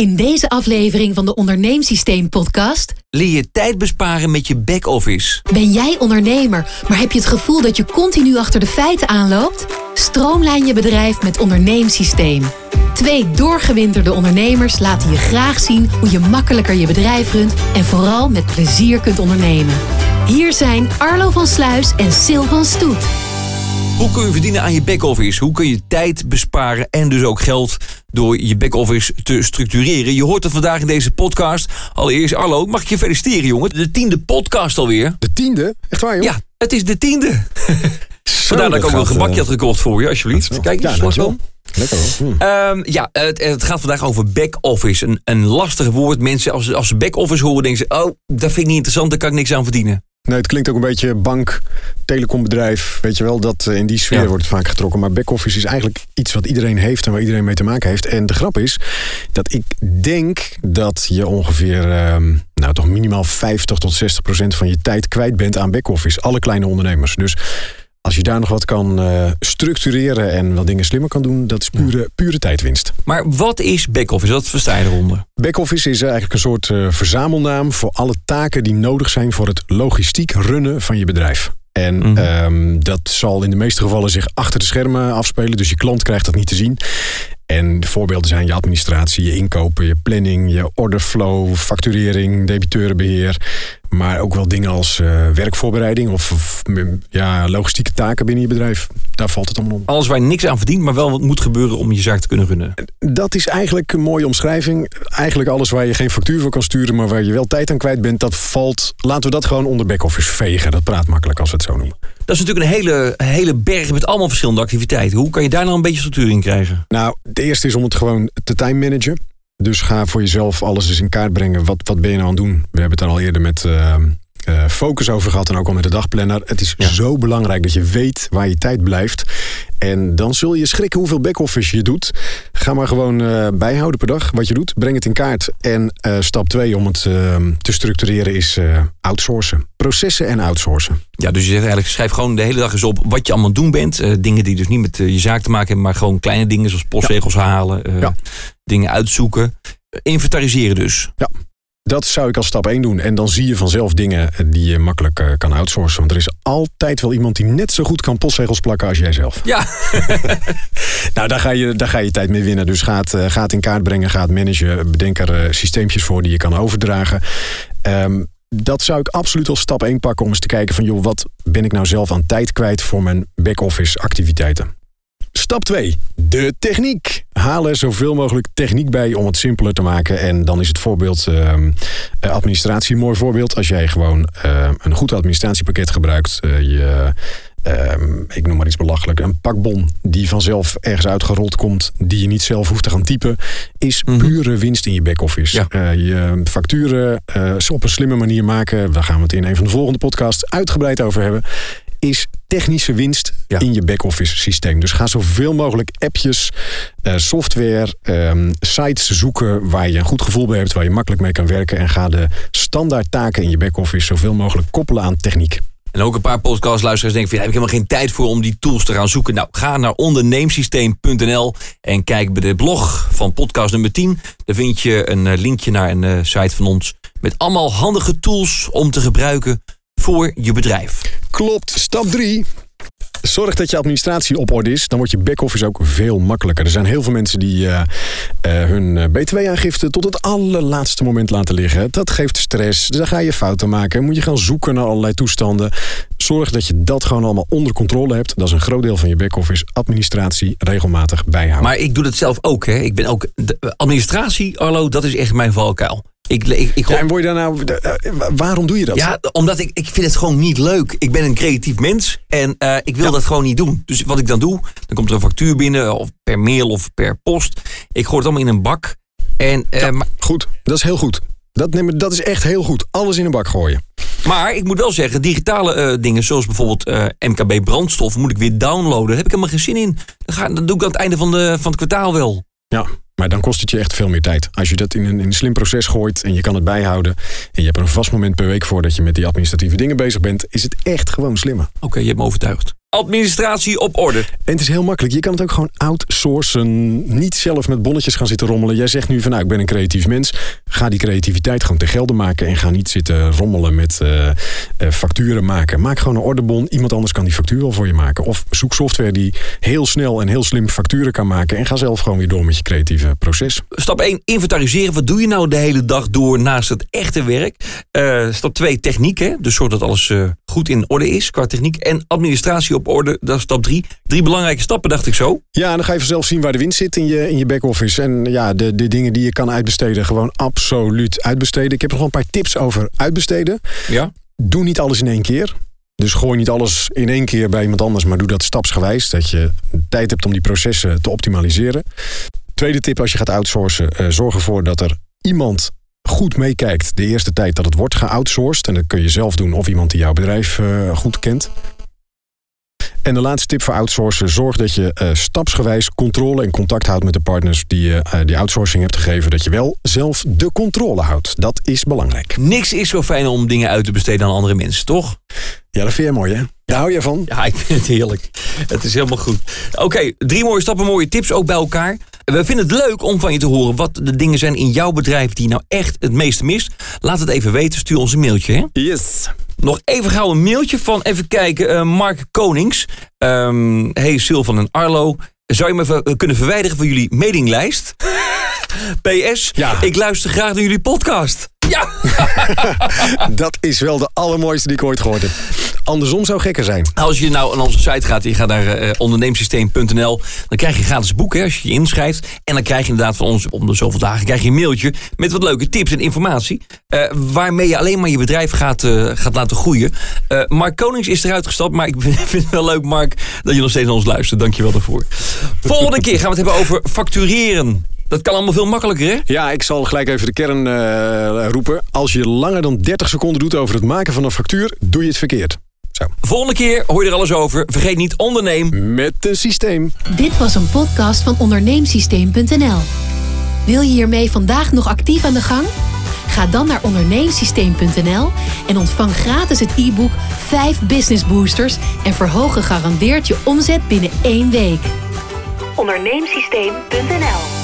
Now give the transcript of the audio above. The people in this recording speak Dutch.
In deze aflevering van de Onderneemsysteem podcast Leer je tijd besparen met je back-office. ben jij ondernemer, maar heb je het gevoel dat je continu achter de feiten aanloopt? Stroomlijn je bedrijf met Onderneemsysteem. Twee doorgewinterde ondernemers laten je graag zien hoe je makkelijker je bedrijf runt en vooral met plezier kunt ondernemen. Hier zijn Arlo van Sluis en Sil van Stoet. Hoe kun je verdienen aan je back-office? Hoe kun je tijd besparen en dus ook geld door je back-office te structureren? Je hoort het vandaag in deze podcast. Allereerst, Arlo, mag ik je feliciteren, jongen? De tiende podcast alweer. De tiende? Echt waar, joh? Ja, het is de tiende. Vandaar dat ik ook een gebakje eh, had gekocht voor je, alsjeblieft. Kijk, Ja, eens, dankjewel. wel. Lekker hoor. Hm. Ehm, ja, het, het gaat vandaag over back-office. Een, een lastig woord. Mensen, als, ze- als ze back-office horen, denken ze... oh, dat vind ik niet interessant, daar kan ik niks aan verdienen. Nee, het klinkt ook een beetje bank, telecombedrijf. Weet je wel, dat, eh, in die sfeer Ja. wordt het vaak getrokken. Maar back-office is eigenlijk iets wat iedereen heeft en waar iedereen mee te maken heeft. En de grap is dat ik denk dat je ongeveer, ehm, nou toch minimaal 50 tot 60 procent van je tijd kwijt bent aan back-office. Alle kleine ondernemers. Dus als je daar nog wat kan eh, structureren en wat dingen slimmer kan doen, dat is pure, pure tijdwinst. Maar wat is back-office? Wat versta je eronder? Backoffice is eigenlijk een soort eh, verzamelnaam voor alle taken die nodig zijn voor het logistiek runnen van je bedrijf. En Mhm. ehm, dat zal in de meeste gevallen zich achter de schermen afspelen, dus je klant krijgt dat niet te zien. En de voorbeelden zijn je administratie, je inkopen, je planning, je orderflow, facturering, debiteurenbeheer. Maar ook wel dingen als eh, werkvoorbereiding of, of, ja, logistieke taken binnen je bedrijf. Daar valt het allemaal onder. Alles waar je niks aan verdient, maar wel wat moet gebeuren om je zaak te kunnen runnen. Dat is eigenlijk een mooie omschrijving. Eigenlijk alles waar je geen factuur voor kan sturen, maar waar je wel tijd aan kwijt bent, dat valt. Laten we dat gewoon onder back-office vegen. Dat praat makkelijk als we het zo noemen. Dat is natuurlijk een hele, hele berg met allemaal verschillende activiteiten. Hoe kan je daar nou een beetje structuur in krijgen? Nou, de eerste is om het gewoon te time managen. Dus ga voor jezelf alles eens in kaart brengen. Wat, wat ben je nou aan het doen? We hebben het al eerder met eh, eh, focus over gehad en ook al met de dagplanner. Het is Ja. zo belangrijk dat je weet waar je tijd blijft. En dan zul je schrikken hoeveel back-office je doet. Ga maar gewoon eh, bijhouden per dag wat je doet. Breng het in kaart. En eh, stap twee om het eh, te structureren is outsourcen. Processen en outsourcen. Ja, dus je zegt eigenlijk, schrijf gewoon de hele dag eens op wat je allemaal doen bent. Dingen die dus niet met je zaak te maken hebben, maar gewoon kleine dingen zoals postregels halen, Ja. dingen uitzoeken. Inventariseren dus. Dat zou ik als stap 1 doen. En dan zie je vanzelf dingen die je makkelijk eh, kan outsourcen. Want er is altijd wel iemand die net zo goed kan postzegels plakken als jij zelf. Ja, Nou, daar ga je, daar ga je tijd mee winnen. Dus ga het, eh, ga het in kaart brengen, ga het managen. Bedenk er eh, systeempjes voor die je kan overdragen. Ehm, dat zou ik absoluut als stap 1 pakken om eens te kijken van... joh, wat ben ik nou zelf aan tijd kwijt voor mijn back-office activiteiten? Stap 2. De techniek. Haal er zoveel mogelijk techniek bij om het simpeler te maken. En dan is het voorbeeld ehm, eh, administratie een mooi voorbeeld. Als jij gewoon eh, een goed administratiepakket gebruikt. eh, je, ehm, ik noem maar iets belachelijk. Een pakbon die vanzelf ergens uitgerold komt. Die je niet zelf hoeft te gaan typen. Is Mhm. pure winst in je back-office. Ja. Eh, je facturen op een slimme manier maken. Daar gaan we het in een van de volgende podcasts uitgebreid over hebben is technische winst Ja. in je back-office systeem. Dus ga zoveel mogelijk appjes, eh, software, ehm, sites zoeken waar je een goed gevoel bij hebt, waar je makkelijk mee kan werken. En ga de standaard taken in je back-office zoveel mogelijk koppelen aan techniek. En ook een paar podcastluisteraars denken van, ja, heb ik helemaal geen tijd voor om die tools te gaan zoeken. Nou, ga naar onderneemsysteem.nl en kijk bij de blog van podcast nummer 10. Daar vind je een eh, linkje naar een eh, site van ons met allemaal handige tools om te gebruiken voor je bedrijf. Klopt. Stap 3. Zorg dat je administratie op orde is. Dan wordt je back-office ook veel makkelijker. Er zijn heel veel mensen die eh, eh, hun eh, btw-aangifte tot het allerlaatste moment laten liggen. Dat geeft stress. Dan ga je fouten maken. Moet je gaan zoeken naar allerlei toestanden. Zorg dat je dat gewoon allemaal onder controle hebt. Dat is een groot deel van je back-office. Administratie regelmatig bijhouden. Maar ik doe dat zelf ook. Hè. Ik ben ook administratie, Arlo, dat is echt mijn valkuil. Ik, ik, ik, Ja, en word je daar nou, eh, waarom doe je dat? Ja, omdat ik, ik vind het gewoon niet leuk. Ik ben een creatief mens en eh, ik wil dat gewoon niet doen. Dus wat ik dan doe, dan komt er een factuur binnen, of per mail of per post. Ik gooi het allemaal in een bak. En, eh, Goed, dat is heel goed. Dat, neem- dat is echt heel goed. Alles in een bak gooien. maar ik moet wel zeggen, digitale dingen zoals bijvoorbeeld MKB brandstof moet ik weer downloaden. Daar heb ik helemaal geen zin in. Dat, ga, dat doe ik aan het einde van, de, van het kwartaal wel. Ja, maar dan kost het je echt veel meer tijd. Als je dat in een, in een slim proces gooit en je kan het bijhouden... en je hebt er een vast moment per week voor dat je met die administratieve dingen bezig bent... is het echt gewoon slimmer. Oké, je hebt me overtuigd. administratie op orde. En het is heel makkelijk. Je kan het ook gewoon outsourcen. Niet zelf met bonnetjes gaan zitten rommelen. Jij zegt nu van nou, ik ben een creatief mens. Ga die creativiteit gewoon te gelden maken. En ga niet zitten rommelen met uh, uh, facturen maken. Maak gewoon een ordebon. Iemand anders kan die factuur wel voor je maken. Of zoek software die heel snel en heel slim facturen kan maken. En ga zelf gewoon weer door met je creatieve proces. Stap 1, inventariseren. Wat doe je nou de hele dag door naast het echte werk? Uh, stap 2, techniek. Hè? Dus zorg dat alles goed in orde is qua techniek. En administratie op orde. Dat is stap 3. Drie belangrijke stappen, dacht ik zo. Ja, en dan ga je vanzelf zien waar de winst zit in je, in je back-office. En ja, de, de dingen die je kan uitbesteden, gewoon absoluut uitbesteden. Ik heb nog een paar tips over uitbesteden. Ja. Doe niet alles in één keer. Dus gooi niet alles in één keer bij iemand anders, maar doe dat stapsgewijs. Dat je tijd hebt om die processen te optimaliseren. Tweede tip als je gaat outsourcen, uh, zorg ervoor dat er iemand goed meekijkt de eerste tijd dat het wordt geoutsourced. En dat kun je zelf doen of iemand die jouw bedrijf uh, goed kent. En de laatste tip voor outsourcen: zorg dat je uh, stapsgewijs controle en contact houdt met de partners die je uh, die outsourcing hebt gegeven. Dat je wel zelf de controle houdt. Dat is belangrijk. Niks is zo fijn om dingen uit te besteden aan andere mensen, toch? Ja, dat vind je mooi, hè? Daar hou je van? Ja, ik vind het heerlijk. Het is helemaal goed. Oké, okay, drie mooie stappen, mooie tips ook bij elkaar. We vinden het leuk om van je te horen wat de dingen zijn in jouw bedrijf die nou echt het meeste mist. Laat het even weten, stuur ons een mailtje. Hè? Yes. Nog even gauw een mailtje van, even kijken, uh, Mark Konings. Um, hey Sylvan en Arlo. Zou je me ver kunnen verwijderen van jullie mailinglijst? PS, ja. ik luister graag naar jullie podcast. Ja! dat is wel de allermooiste die ik ooit gehoord heb. Andersom zou gekker zijn. Als je nou aan onze site gaat, je gaat naar uh, onderneemsysteem.nl, dan krijg je gratis boek hè, als je je inschrijft. En dan krijg je inderdaad van ons om de zoveel dagen krijg je een mailtje met wat leuke tips en informatie. Uh, waarmee je alleen maar je bedrijf gaat, uh, gaat laten groeien. Mark Konings is eruit gestapt, maar ik vind het wel leuk, Mark, dat je nog steeds naar ons luistert. Dank je wel daarvoor. Volgende keer gaan we het hebben over factureren. Dat kan allemaal veel makkelijker, hè? Ja, ik zal gelijk even de kern uh, roepen. Als je langer dan 30 seconden doet over het maken van een factuur, doe je het verkeerd. Zo. Volgende keer hoor je er alles over. Vergeet niet onderneem met een systeem. Dit was een podcast van onderneemsysteem.nl. Wil je hiermee vandaag nog actief aan de gang? Ga dan naar onderneemsysteem.nl en ontvang gratis het e-book 5 Business Boosters en verhoog gegarandeerd je omzet binnen één week. Onderneemsysteem.nl